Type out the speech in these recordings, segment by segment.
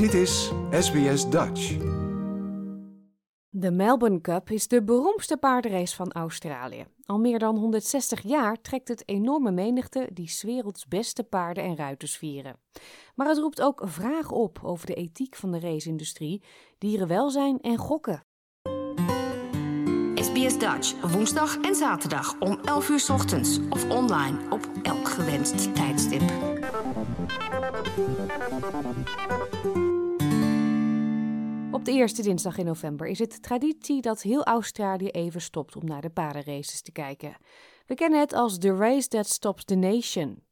Dit is SBS Dutch. De Melbourne Cup is de beroemdste paardenrace van Australië. Al meer dan 160 jaar trekt het enorme menigte die 's werelds beste paarden en ruiters vieren. Maar het roept ook vragen op over de ethiek van de race-industrie, dierenwelzijn en gokken. SBS Dutch, woensdag en zaterdag om 11 uur 's ochtends of online op elk gewenst tijdstip. Op de eerste dinsdag in november is het traditie dat heel Australië even stopt om naar de paardenraces te kijken. We kennen het als The Race That Stops the Nation.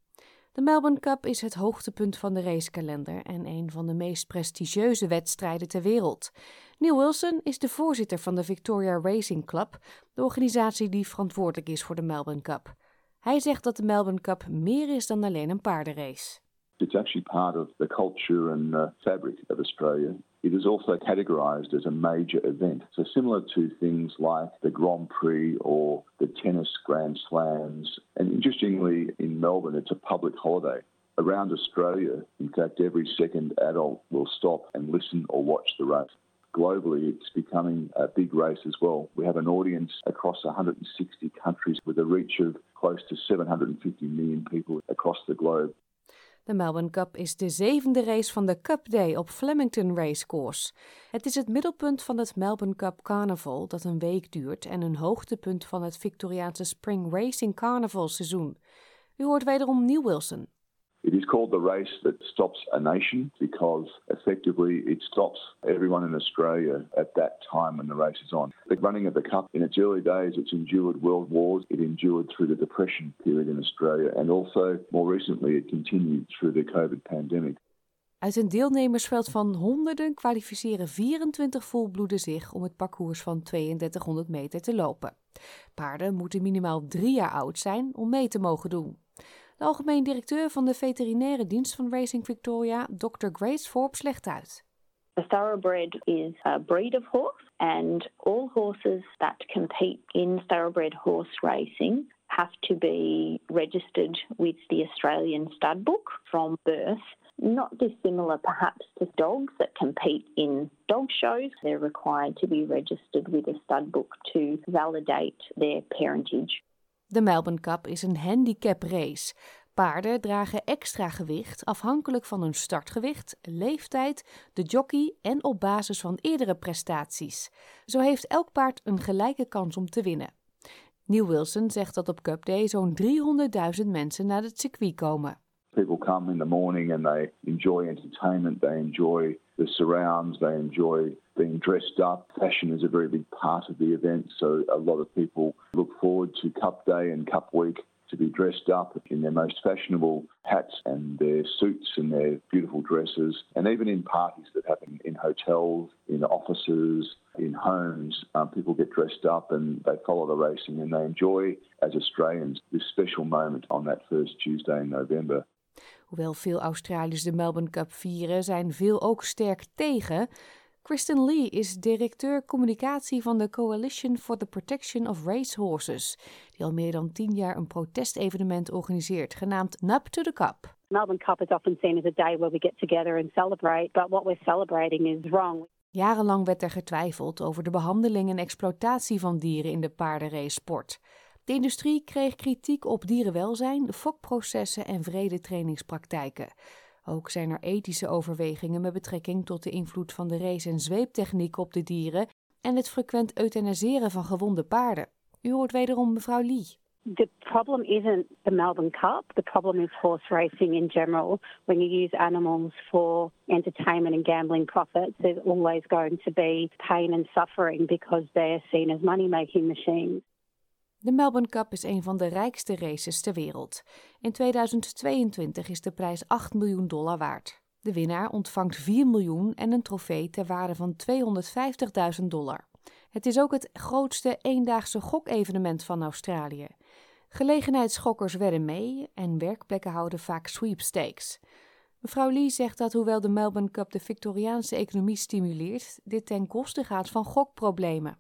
De Melbourne Cup is het hoogtepunt van de racekalender en een van de meest prestigieuze wedstrijden ter wereld. Neil Wilson is de voorzitter van de Victoria Racing Club, de organisatie die verantwoordelijk is voor de Melbourne Cup. Hij zegt dat de Melbourne Cup meer is dan alleen een paardenrace. It's actually part of the culture and fabric of Australia. It is also categorised as a major event. So, similar to things like the Grand Prix or the tennis Grand Slams. And interestingly, in Melbourne, it's a public holiday. Around Australia, in fact, every second adult will stop and listen or watch the race. Globally, it's becoming a big race as well. We have an audience across 160 countries with a reach of close to 750 million people across the globe. De Melbourne Cup is de zevende race van de Cup Day op Flemington Racecourse. Het is het middelpunt van het Melbourne Cup Carnival dat een week duurt en een hoogtepunt van het Victoriaanse Spring Racing Carnival seizoen. U hoort wederom Neil Wilson. It is called the race that stops a nation because effectively it stops everyone in Australia at that time when the race is on. The running of the Cup, in its early days, it's endured world wars, it endured through the Depression period in Australia, and also more recently it continued through the COVID pandemic. Uit een deelnemersveld van honderden kwalificeren 24 volbloeden zich om het parcours van 3200 meter te lopen. Paarden moeten minimaal drie jaar oud zijn om mee te mogen doen. De algemeen directeur van de veterinaire dienst van Racing Victoria, Dr. Grace Forbes, legt uit. A thoroughbred is a breed of horse, and all horses that compete in thoroughbred horse racing have to be registered with the Australian stud book from birth. Not dissimilar perhaps to dogs that compete in dog shows. They're required to be registered with a stud book to validate their parentage. De Melbourne Cup is een handicap race. Paarden dragen extra gewicht afhankelijk van hun startgewicht, leeftijd, de jockey en op basis van eerdere prestaties. Zo heeft elk paard een gelijke kans om te winnen. Neil Wilson zegt dat op Cup Day zo'n 300.000 mensen naar het circuit komen. People come in the morning and they enjoy entertainment, they enjoy the surrounds, they enjoy being dressed up. Fashion is a very big part of the event, so a lot of people look forward to Cup Day and Cup Week to be dressed up in their most fashionable hats and their suits and their beautiful dresses, and even in parties that happen in hotels, in offices, in homes, um, people get dressed up and they follow the racing and they enjoy, as Australians, this special moment on that first Tuesday in November. Hoewel veel Australiërs de Melbourne Cup vieren, zijn veel ook sterk tegen. Kristen Lee is directeur communicatie van de Coalition for the Protection of Racehorses, die al meer dan tien jaar een protestevenement organiseert, genaamd Nap to the Cup. Melbourne Cup is often seen as a day where we get together and celebrate, but what we're celebrating is wrong. Jarenlang werd er getwijfeld over de behandeling en exploitatie van dieren in de paardenrace-sport. De industrie kreeg kritiek op dierenwelzijn, fokprocessen en vrede trainingspraktijken. Ook zijn er ethische overwegingen met betrekking tot de invloed van de race- en zweeptechniek op de dieren en het frequent euthaniseren van gewonde paarden. U hoort wederom mevrouw Lee. The problem isn't the Melbourne Cup. The problem is horse racing in general. When you use animals for entertainment and gambling profits, there's always going to be pain and suffering because they're seen as money making machines. De Melbourne Cup is een van de rijkste races ter wereld. In 2022 is de prijs 8 miljoen dollar waard. De winnaar ontvangt 4 miljoen en een trofee ter waarde van 250.000 dollar. Het is ook het grootste eendaagse gokevenement van Australië. Gelegenheidsschokkers wedden mee en werkplekken houden vaak sweepstakes. Mevrouw Lee zegt dat hoewel de Melbourne Cup de Victoriaanse economie stimuleert, dit ten koste gaat van gokproblemen.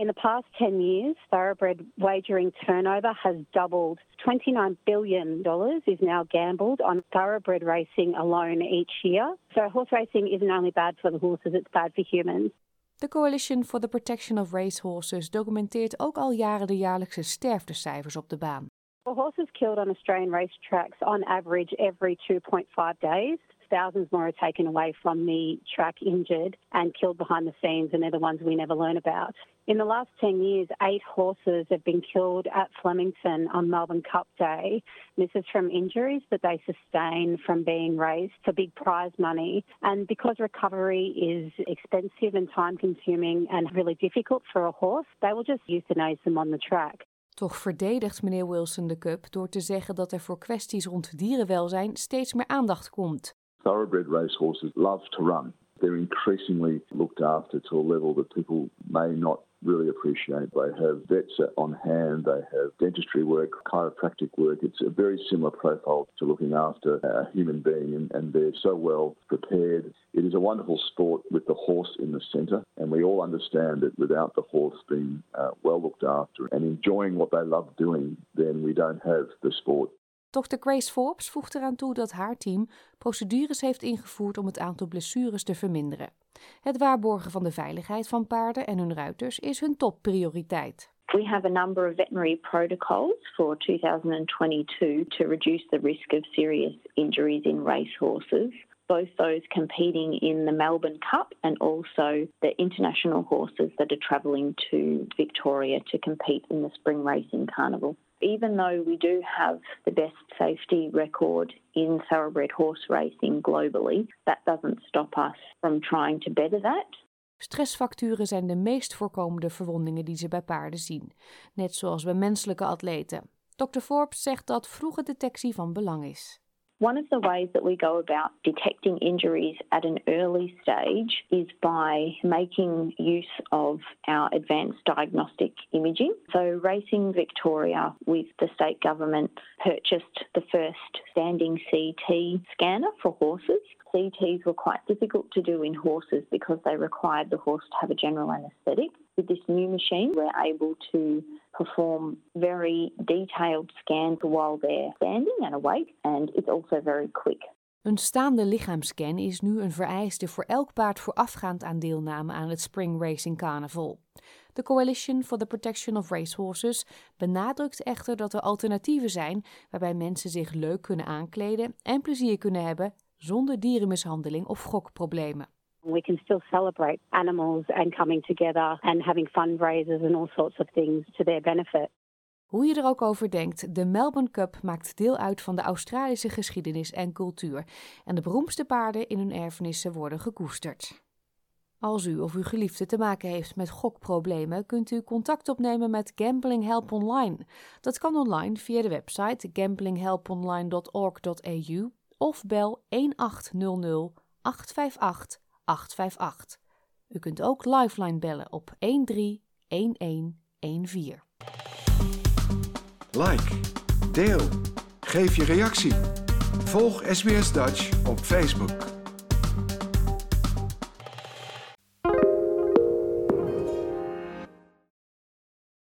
In the past 10 years, thoroughbred wagering turnover has doubled. $29 billion is now gambled on thoroughbred racing alone each year. So, horse racing isn't only bad for the horses, it's bad for humans. De Coalition for the Protection of Racehorses documenteert ook al jaren de jaarlijkse sterftecijfers op de baan. For horses killed on Australian racetracks, on average every 2.5 days, thousands more are taken away from the track injured and killed behind the scenes, and they're the ones we never learn about. In the last 10 years, eight horses have been killed at Flemington on Melbourne Cup Day. This is from injuries that they sustain from being raced for big prize money. And because recovery is expensive and time consuming and really difficult for a horse, they will just euthanize them on the track. Toch verdedigt meneer Wilson de Cup door te zeggen dat er voor kwesties rond dierenwelzijn steeds meer aandacht komt. Thoroughbred racehorses love to run. They're increasingly looked after to a level that people may not really appreciate. They have vets on hand, they have dentistry work, chiropractic work. It's a very similar profile to looking after a human being, and, and, they're so well prepared. It is a wonderful sport with the horse in the centre, and we all understand that without the horse being uh, well looked after and enjoying what they love doing, then we don't have the sport. Dr. Grace Forbes voegt eraan toe dat haar team procedures heeft ingevoerd om het aantal blessures te verminderen. Het waarborgen van de veiligheid van paarden en hun ruiters is hun topprioriteit. We have a number of veterinary protocols for 2022 to reduce the risk of serious injuries in racehorses. Both those competing in the Melbourne Cup and also the international horses that are travelling to Victoria to compete in the Spring Racing Carnival. Even though we do have the best safety record in thoroughbred horse racing globally, that doesn't stop us from trying to better that. Stressfacturen zijn de meest voorkomende verwondingen die ze bij paarden zien, net zoals bij menselijke atleten. Dr. Forbes zegt dat vroege detectie van belang is. One of the ways that we go about detecting injuries at an early stage is by making use of our advanced diagnostic imaging. So, Racing Victoria, with the state government, purchased the first standing CT scanner for horses. CTs were quite difficult to do in horses because they required the horse to have a general anaesthetic. With this new machine, we're able to perform very detailed scans while they're standing and awake, and it's also very quick. Een staande lichaamscan is nu een vereiste voor elk paard voorafgaand aan deelname aan het Spring Racing Carnival. De Coalition for the Protection of Racehorses benadrukt echter dat er alternatieven zijn waarbij mensen zich leuk kunnen aankleden en plezier kunnen hebben zonder dierenmishandeling of gokproblemen. We can still celebrate animals and coming together and having fundraisers and all sorts of things to their benefit. Hoe je er ook over denkt, de Melbourne Cup maakt deel uit van de Australische geschiedenis en cultuur. En de beroemdste paarden in hun erfenissen worden gekoesterd. Als u of uw geliefde te maken heeft met gokproblemen, kunt u contact opnemen met Gambling Help Online. Dat kan online via de website gamblinghelponline.org.au of bel 1800 858 858. U kunt ook Lifeline bellen op 131114. Like, deel, geef je reactie. Volg SBS Dutch op Facebook.